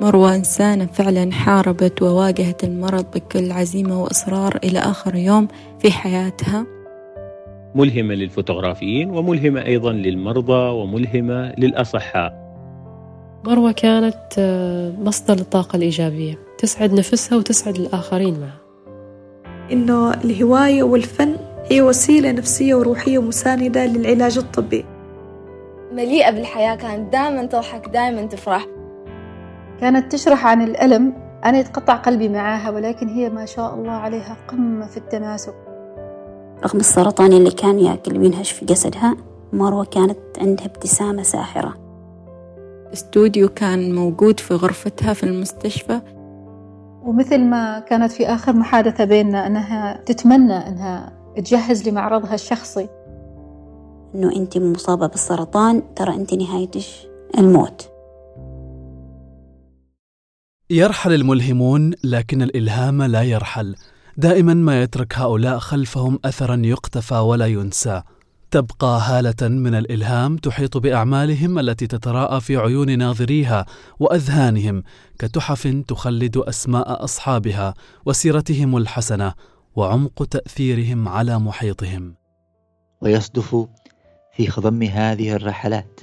مروة إنسانة فعلا حاربت وواجهت المرض بكل عزيمة وإصرار إلى آخر يوم في حياتها. ملهمة للفوتوغرافيين وملهمة أيضا للمرضى وملهمة للأصحاء. مروة كانت آه، مصدر للطاقة الإيجابية. تسعد نفسها وتسعد الآخرين معها. إنه الهواية والفن هي وسيلة نفسية وروحية مساندة للعلاج الطبي. مليئة بالحياة كانت دائما تضحك دائما تفرح. كانت تشرح عن الألم أنا يتقطع قلبي معاها ولكن هي ما شاء الله عليها قمة في التماسك. رغم السرطان اللي كان يأكل وينهش في جسدها مروة كانت عندها ابتسامة ساحرة. استوديو كان موجود في غرفتها في المستشفى. ومثل ما كانت في آخر محادثة بيننا أنها تتمنى أنها تجهز لمعرضها الشخصي. إنه أنت مصابة بالسرطان ترى أنت نهايتش الموت. يرحل الملهمون لكن الإلهام لا يرحل. دائما ما يترك هؤلاء خلفهم أثرا يقتفى ولا ينسى. تبقى هالة من الإلهام تحيط بأعمالهم التي تتراءى في عيون ناظريها وأذهانهم كتحف تخلد أسماء أصحابها وسيرتهم الحسنة وعمق تأثيرهم على محيطهم. ويصدف في خضم هذه الرحلات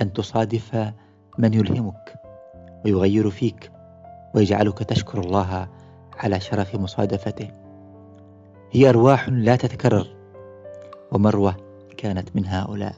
أن تصادف من يلهمك ويغير فيك. ويجعلك تشكر الله على شرف مصادفته. هي أرواح لا تتكرر ومروة كانت من هؤلاء.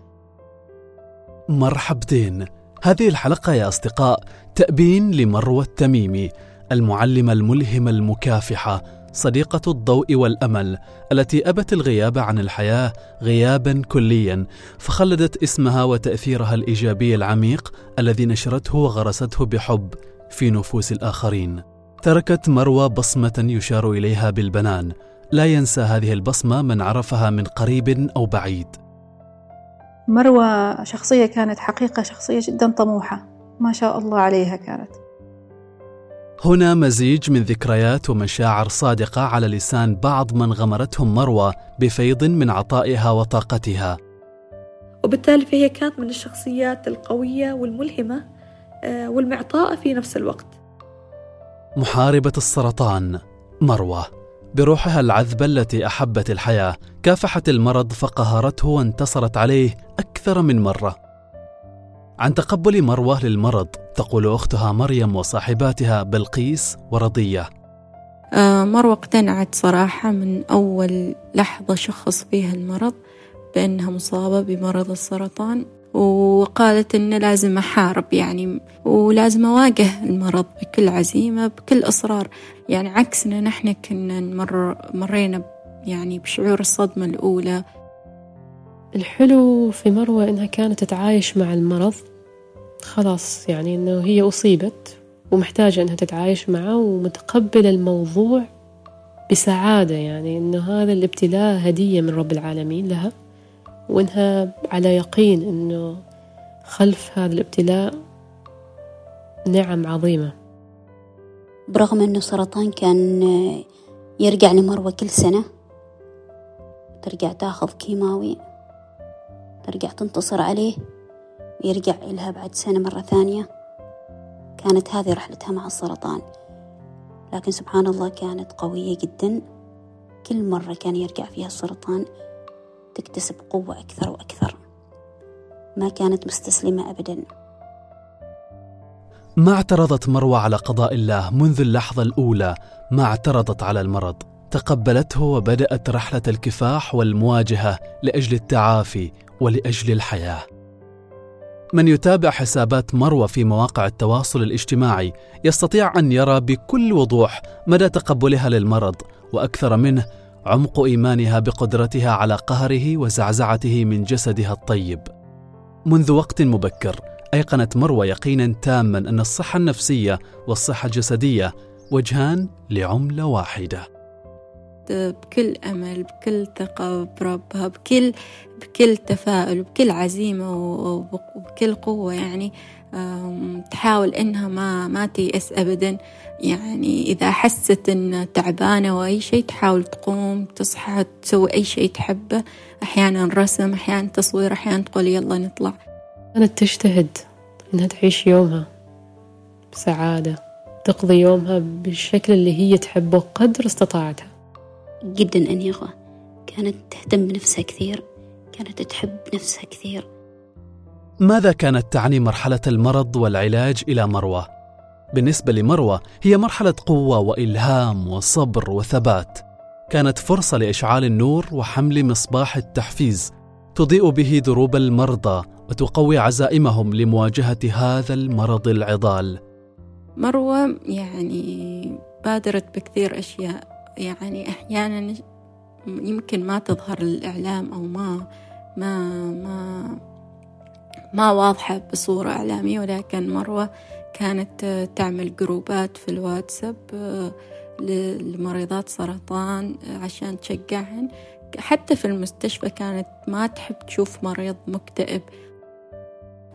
مرحبتين. هذه الحلقة يا أصدقاء تأبين لمروة التميمي المعلمة الملهمة المكافحة صديقة الضوء والأمل التي أبت الغياب عن الحياة غيابا كليا فخلدت اسمها وتأثيرها الإيجابي العميق الذي نشرته وغرسته بحب. في نفوس الآخرين. تركت مروى بصمة يشار إليها بالبنان. لا ينسى هذه البصمة من عرفها من قريب أو بعيد. مروى شخصية كانت حقيقة شخصية جدا طموحة. ما شاء الله عليها كانت. هنا مزيج من ذكريات ومشاعر صادقة على لسان بعض من غمرتهم مروى بفيض من عطائها وطاقتها. وبالتالي فهي كانت من الشخصيات القوية والملهمة والمعطاءة في نفس الوقت. محاربة السرطان مروة. بروحها العذبة التي أحبت الحياة كافحت المرض فقهرته وانتصرت عليه أكثر من مرة. عن تقبل مروة للمرض تقول أختها مريم وصاحباتها بلقيس ورضية. آه، مروة اقتنعت صراحة من أول لحظة شخص فيها المرض بأنها مصابة بمرض السرطان. وقالت إن لازم أحارب يعني ولازم أواجه المرض بكل عزيمة بكل إصرار. يعني عكسنا نحن كنا نمر مرينا يعني بشعور الصدمة الأولى. الحلو في مروة إنها كانت تتعايش مع المرض. خلاص يعني إنه هي أصيبت ومحتاجة إنها تتعايش معه ومتقبلة الموضوع بسعادة. يعني إنه هذا الابتلاء هدية من رب العالمين لها. وإنها على يقين إنه خلف هذا الابتلاء نعم عظيمة. برغم أنه سرطان كان يرجع لمروة كل سنة ترجع تأخذ كيماوي ترجع تنتصر عليه ويرجع إلها بعد سنة مرة ثانية. كانت هذه رحلتها مع السرطان. لكن سبحان الله كانت قوية جدا. كل مرة كان يرجع فيها السرطان تكتسب قوة أكثر وأكثر. ما كانت مستسلمة أبدا. ما اعترضت مروة على قضاء الله منذ اللحظة الأولى. ما اعترضت على المرض. تقبلته وبدأت رحلة الكفاح والمواجهة لأجل التعافي ولأجل الحياة. من يتابع حسابات مروة في مواقع التواصل الاجتماعي يستطيع أن يرى بكل وضوح مدى تقبلها للمرض وأكثر منه عمق إيمانها بقدرتها على قهره وزعزعته من جسدها الطيب. منذ وقت مبكر أيقنت مروة يقينا تاما أن الصحة النفسية والصحة الجسدية وجهان لعملة واحدة. بكل أمل بكل ثقة بربها بكل بكل تفاؤل بكل عزيمة وبكل قوة يعني تحاول إنها ما ما تيأس أبدا. يعني إذا حست إن تعبانة وأي شيء تحاول تقوم تصحى تسوي أي شيء تحبه. أحيانا رسم أحيانا تصوير أحيانا تقول يلا نطلع. كانت تجتهد إنها تعيش يومها بسعادة تقضي يومها بالشكل اللي هي تحبه قدر استطاعتها. جدا أنيقة كانت تهتم بنفسها كثير. كانت تحب نفسها كثير. ماذا كانت تعني مرحلة المرض والعلاج إلى مروة؟ بالنسبة لمروة هي مرحلة قوة وإلهام وصبر وثبات. كانت فرصة لإشعال النور وحمل مصباح التحفيز. تضيء به دروب المرضى وتقوي عزائمهم لمواجهة هذا المرض العضال. مروة يعني بادرت بكثير أشياء. يعني أحيانا يمكن ما تظهر الإعلام أو ما ما ما ما واضحة بصورة إعلامية ولكن مروة كانت تعمل جروبات في الواتساب لمريضات سرطان عشان تشجعهن. حتى في المستشفى كانت ما تحب تشوف مريض مكتئب.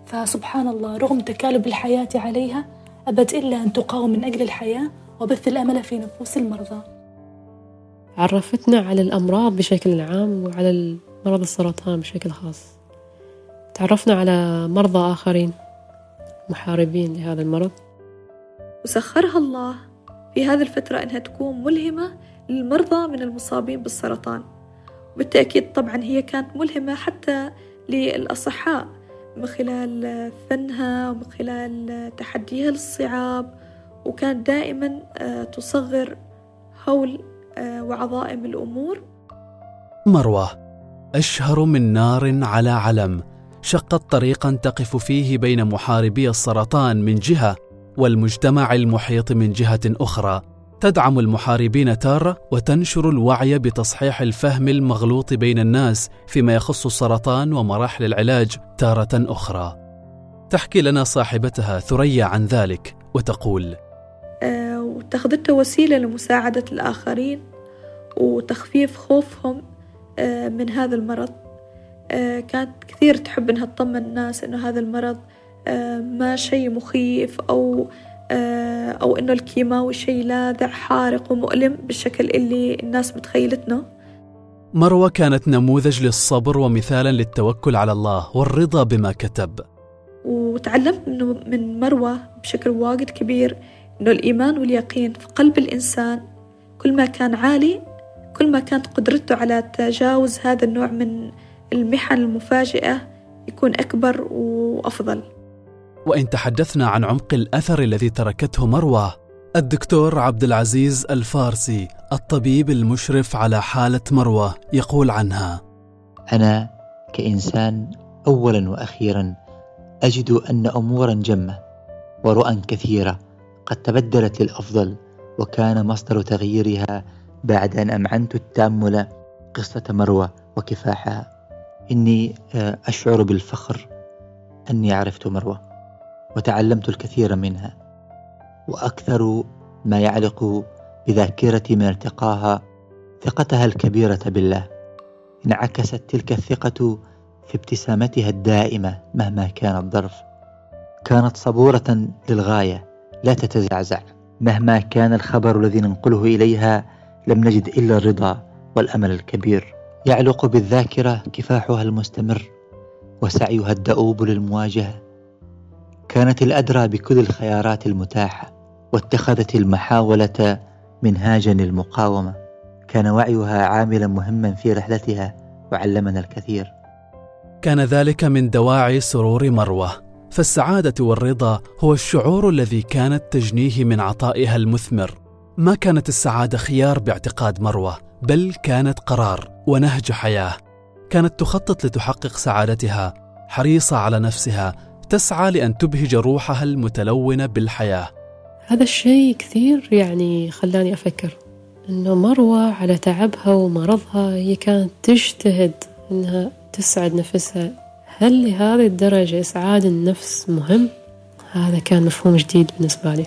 فسبحان الله رغم تكالب الحياة عليها أبت إلا أن تقاوم من أجل الحياة وبث الأمل في نفوس المرضى. عرفتنا على الأمراض بشكل عام وعلى مرض السرطان بشكل خاص. تعرفنا على مرضى آخرين محاربين لهذا المرض. وسخرها الله في هذه الفترة أنها تكون ملهمة للمرضى من المصابين بالسرطان. وبالتأكيد طبعا هي كانت ملهمة حتى للأصحاء من خلال فنها ومن خلال تحديها للصعاب وكانت دائما آه، تصغر هول وعظائم الأمور مروة أشهر من نار على علم شقت طريقا تقف فيه بين محاربي السرطان من جهة والمجتمع المحيط من جهة أخرى تدعم المحاربين تارة وتنشر الوعي بتصحيح الفهم المغلوط بين الناس فيما يخص السرطان ومراحل العلاج تارة أخرى. تحكي لنا صاحبتها ثريا عن ذلك وتقول: آه واتخذته وسيلة لمساعدة الآخرين وتخفيف خوفهم آه من هذا المرض. آه كانت كثير تحب إنها تطمن الناس إنه هذا المرض آه ما شيء مخيف أو آه، أو إنه الكيماوي شيء لاذع حارق ومؤلم بالشكل اللي الناس متخيلتنا مروة كانت نموذج للصبر ومثالا للتوكل على الله والرضا بما كتب وتعلمت من مروة بشكل واجد كبير إنه الإيمان واليقين في قلب الإنسان كل ما كان عالي كل ما كانت قدرته على تجاوز هذا النوع من المحن المفاجئة يكون أكبر وأفضل. وإن تحدثنا عن عمق الأثر الذي تركته مروة الدكتور عبد العزيز الفارسي الطبيب المشرف على حالة مروة يقول عنها أنا كإنسان أولا وأخيرا أجد أن أمورا جمة ورؤى كثيرة. قد تبدلت للأفضل وكان مصدر تغييرها بعد أن أمعنت التأمل قصة مروة وكفاحها. إني آه، أشعر بالفخر أني عرفت مروة وتعلمت الكثير منها وأكثر ما يعلق بذاكرتي من التقاها ثقتها الكبيرة بالله. انعكست تلك الثقة في ابتسامتها الدائمة مهما كان الظرف. كانت صبورة للغاية لا تتزعزع. مهما كان الخبر الذي ننقله إليها لم نجد إلا الرضا والأمل الكبير. يعلق بالذاكرة كفاحها المستمر وسعيها الدؤوب للمواجهة. كانت الأدرى بكل الخيارات المتاحة واتخذت المحاولة منهاجا للمقاومة. كان وعيها عاملا مهما في رحلتها وعلمنا الكثير. كان ذلك من دواعي سرور مروة. فالسعادة والرضا هو الشعور الذي كانت تجنيه من عطائها المثمر. ما كانت السعادة خيار باعتقاد مروة بل كانت قرار ونهج حياة. كانت تخطط لتحقق سعادتها حريصة على نفسها تسعى لأن تبهج روحها المتلونة بالحياة. هذا الشيء كثير يعني خلاني أفكر أنه مروة على تعبها ومرضها هي كانت تجتهد أنها تسعد نفسها هل لهذه الدرجة إسعاد النفس مهم؟ هذا كان مفهوم جديد بالنسبة لي.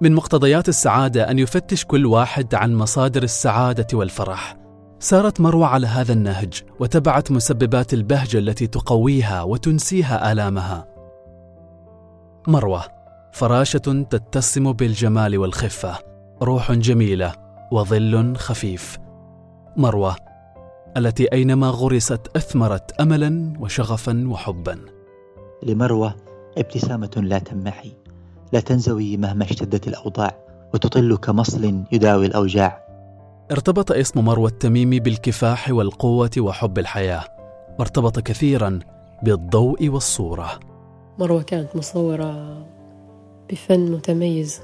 من مقتضيات السعادة أن يفتش كل واحد عن مصادر السعادة والفرح. سارت مروى على هذا النهج وتبعت مسببات البهجة التي تقويها وتنسيها آلامها. مروة فراشة تتسم بالجمال والخفة. روح جميلة وظل خفيف. مروة التي أينما غرست أثمرت املا وشغفا وحبا. لمروة ابتسامة لا تمحي لا تنزوي مهما اشتدت الأوضاع وتطل كمصل يداوي الأوجاع. ارتبط اسم مروى التميمي بالكفاح والقوة وحب الحياة وارتبط كثيرا بالضوء والصورة. مروة كانت مصورة بفن متميز.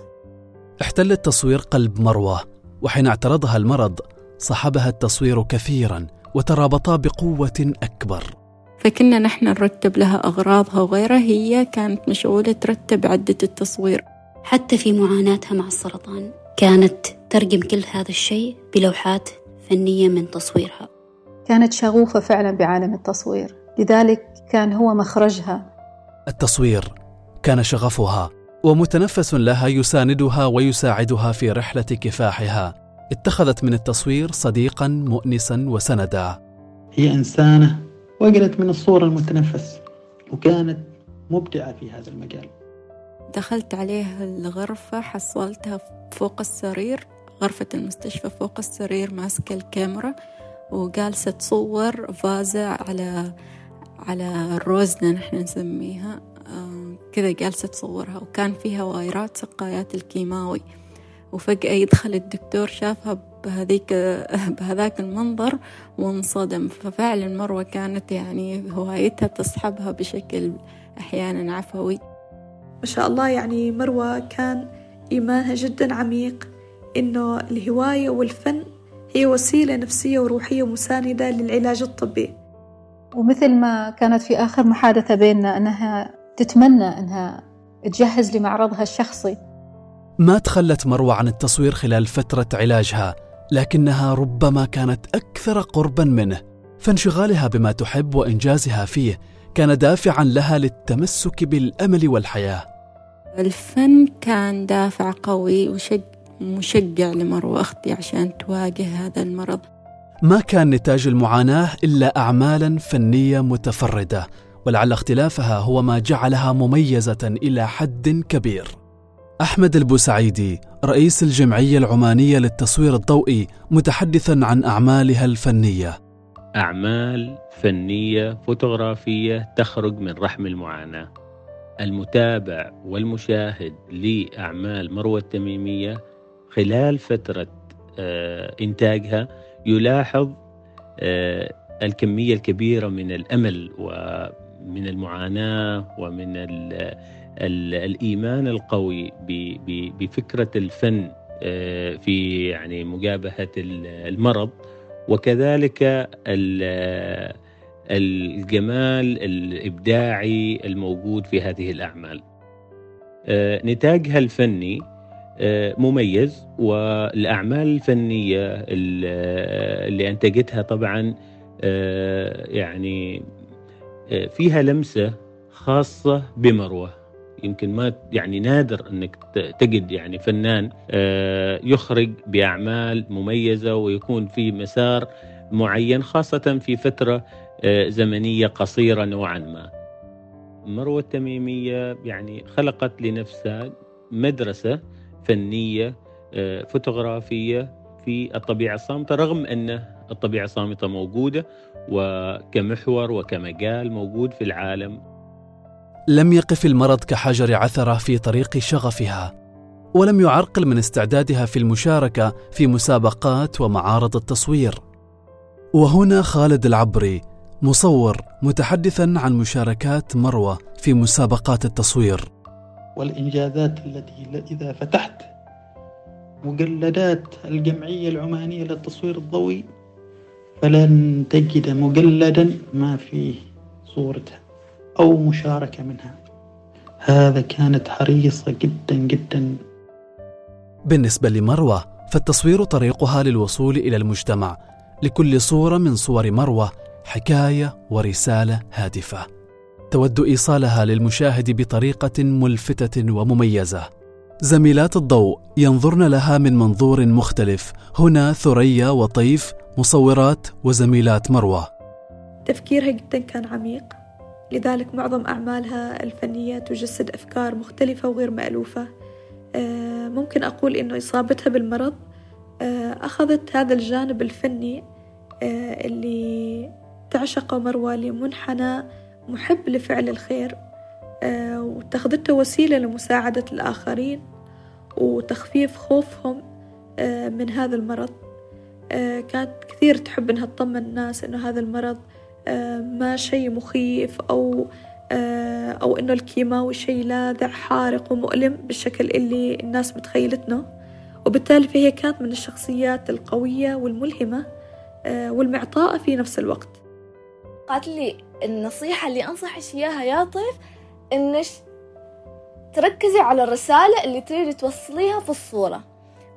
احتل التصوير قلب مروة وحين اعترضها المرض صحبها التصوير كثيرا وترابطا بقوة أكبر. فكنا نحن نرتب لها أغراضها وغيرها هي كانت مشغولة ترتب عدة التصوير. حتى في معاناتها مع السرطان كانت ترجم كل هذا الشيء بلوحات فنية من تصويرها. كانت شغوفة فعلا بعالم التصوير لذلك كان هو مخرجها. التصوير كان شغفها ومتنفس لها يساندها ويساعدها في رحلة كفاحها. اتخذت من التصوير صديقا مؤنسا وسندا. هي إنسانة وجدت من الصورة المتنفس وكانت مبدعة في هذا المجال. دخلت عليها الغرفة حصلتها فوق السرير غرفة المستشفى فوق السرير ماسكة الكاميرا وجالسة تصور فازة على على الروزنة نحن نسميها كذا جالسة تصورها. وكان فيها وايرات سقايات الكيماوي. وفجأة يدخل الدكتور شافها بهذيك بهذاك المنظر وانصدم. ففعلا مروة كانت يعني هوايتها تسحبها بشكل أحيانا عفوي. ما شاء الله يعني مروة كان إيمانها جدا عميق إنه الهواية والفن هي وسيلة نفسية وروحية مساندة للعلاج الطبي. ومثل ما كانت في آخر محادثة بيننا أنها تتمنى أنها تجهز لمعرضها الشخصي. ما تخلت مروة عن التصوير خلال فترة علاجها لكنها ربما كانت أكثر قربا منه. فانشغالها بما تحب وإنجازها فيه كان دافعا لها للتمسك بالأمل والحياة. الفن كان دافع قوي ومشجع لمروة أختي عشان تواجه هذا المرض. ما كان نتاج المعاناة إلا أعمالا فنية متفردة ولعل اختلافها هو ما جعلها مميزة إلى حد كبير. أحمد البوسعيدي رئيس الجمعية العمانية للتصوير الضوئي متحدثا عن أعمالها الفنية. أعمال فنية فوتوغرافية تخرج من رحم المعاناة. المتابع والمشاهد لأعمال مروة التميمية خلال فترة آه، إنتاجها يلاحظ آه، الكمية الكبيرة من الأمل ومن المعاناة ومن الإيمان القوي بفكرة الفن آه، في يعني مجابهة المرض وكذلك الجمال الإبداعي الموجود في هذه الأعمال. آه، نتاجها الفني آه، مميز والأعمال الفنية اللي أنتجتها طبعا يعني فيها لمسة خاصة بمروة. يمكن ما يعني نادر إنك تجد يعني فنان آه، يخرج بأعمال مميزة ويكون في مسار معين خاصة في فترة آه، زمنية قصيرة نوعا ما. مروة التميمية يعني خلقت لنفسها مدرسة فنية آه، فوتوغرافية في الطبيعة الصامتة رغم أن الطبيعة الصامتة موجودة وكمحور وكمجال موجود في العالم لم يقف المرض كحجر عثرة في طريق شغفها ولم يعرقل من استعدادها في المشاركة في مسابقات ومعارض التصوير. وهنا خالد العبري مصور متحدثا عن مشاركات مروة في مسابقات التصوير. والإنجازات التي إذا فتحت مجلدات الجمعية العمانية للتصوير الضوئي فلن تجد مجلدا ما فيه صورتها. أو مشاركة منها. هذا كانت حريصة جدا جدا. بالنسبة لمروة فالتصوير طريقها للوصول إلى المجتمع. لكل صورة من صور مروة حكاية ورسالة هادفة. تود إيصالها للمشاهد بطريقة ملفتة ومميزة. زميلات الضوء ينظرن لها من منظور مختلف. هنا ثريا وطيف مصورات وزميلات مروة. تفكيرها جدا كان عميق. لذلك معظم أعمالها الفنية تجسد أفكار مختلفة وغير مألوفة. آه، ممكن أقول إنه إصابتها بالمرض آه، أخذت هذا الجانب الفني آه، اللي تعشقه مروة لمنحنى محب لفعل الخير واتخذته وسيلة لمساعدة الآخرين وتخفيف خوفهم من هذا المرض. كانت كثير تحب إنها تطمن الناس إنه هذا المرض ما شيء مخيف أو أو إنه الكيماوي شيء لاذع حارق ومؤلم بالشكل اللي الناس متخيلتنا. وبالتالي فهي كانت من الشخصيات القوية والملهمة والمعطاءة في نفس الوقت. قالت لي النصيحة اللي أنصحك إياها يا طيف إنش تركزي على الرسالة اللي تريدي توصليها في الصورة.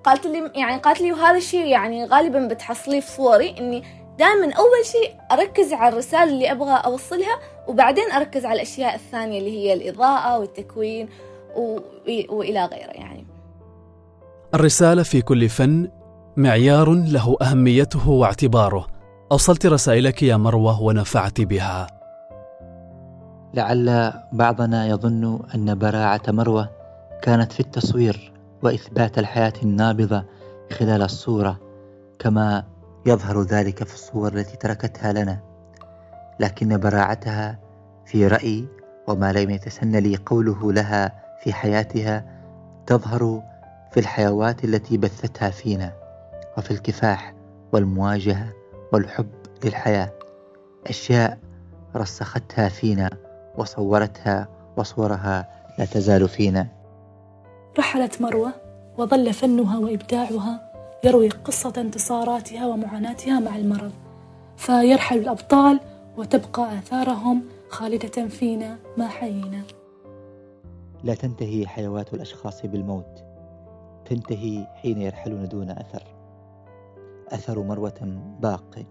قالت لي يعني قالت لي وهذا الشيء يعني غالبا بتحصليه في صوري إني دائما أول شيء أركز على الرسالة اللي أبغى أوصلها وبعدين أركز على الأشياء الثانية اللي هي الإضاءة والتكوين و... وإلى غيره يعني. الرسالة في كل فن معيار له أهميته واعتباره. أوصلت رسائلك يا مروة ونفعت بها. لعل بعضنا يظن أن براعة مروة كانت في التصوير وإثبات الحياة النابضة خلال الصورة كما يظهر ذلك في الصور التي تركتها لنا لكن براعتها في رأيي وما لم يتسن لي قوله لها في حياتها تظهر في الحيوات التي بثتها فينا وفي الكفاح والمواجهة والحب للحياة. أشياء رسختها فينا وصورتها وصورها لا تزال فينا. رحلت مروة وظل فنها وإبداعها يروي قصة انتصاراتها ومعاناتها مع المرض فيرحل الأبطال وتبقى آثارهم خالدة فينا ما حيينا. لا تنتهي حيوات الأشخاص بالموت تنتهي حين يرحلون دون أثر. أثر مروة باق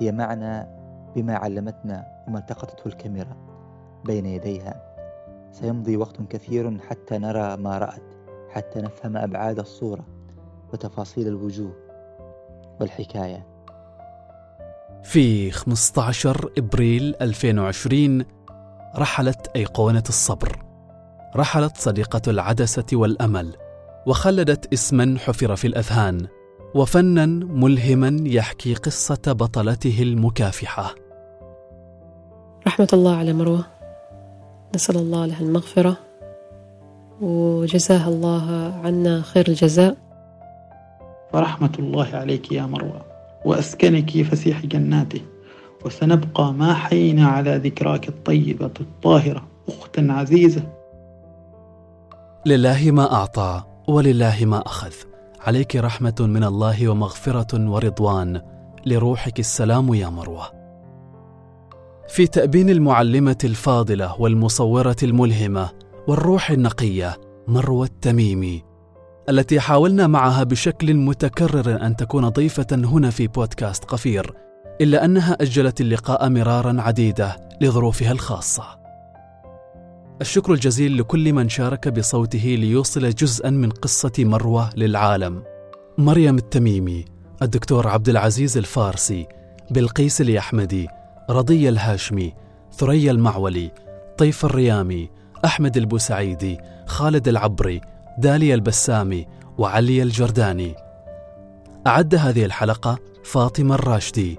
هي معنا بما علمتنا وما التقطته الكاميرا. بين يديها سيمضي وقت كثير حتى نرى ما رأت حتى نفهم أبعاد الصورة. وتفاصيل الوجوه والحكاية. في 15 إبريل 2020 رحلت أيقونة الصبر. رحلت صديقة العدسة والأمل وخلدت اسما حفر في الأذهان وفنا ملهما يحكي قصة بطلته المكافحة. رحمة الله على مروة. نسأل الله لها المغفرة وجزاها الله عنا خير الجزاء. فرحمة الله عليك يا مروة. وأسكنك فسيح جناته. وسنبقى ما حينا على ذكراك الطيبة الطاهرة. أختا عزيزة. لله ما أعطى ولله ما أخذ. عليك رحمة من الله ومغفرة ورضوان. لروحك السلام يا مروة. في تأبين المعلمة الفاضلة والمصورة الملهمة والروح النقية مروة التميمي. التي حاولنا معها بشكل متكرر أن تكون ضيفة هنا في بودكاست قفير إلا أنها أجلت اللقاء مرارا عديدة لظروفها الخاصة. الشكر الجزيل لكل من شارك بصوته ليوصل جزءا من قصة مروة للعالم مريم التميمي الدكتور عبد العزيز الفارسي بلقيس اليحمدي رضي الهاشمي ثريا المعولي طيف الريامي أحمد البوسعيدي خالد العبري داليا البسامي وعلي الجرداني. أعد هذه الحلقة فاطمة الراشدي.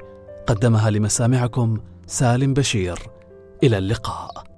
قدمها لمسامعكم سالم بشير. إلى اللقاء.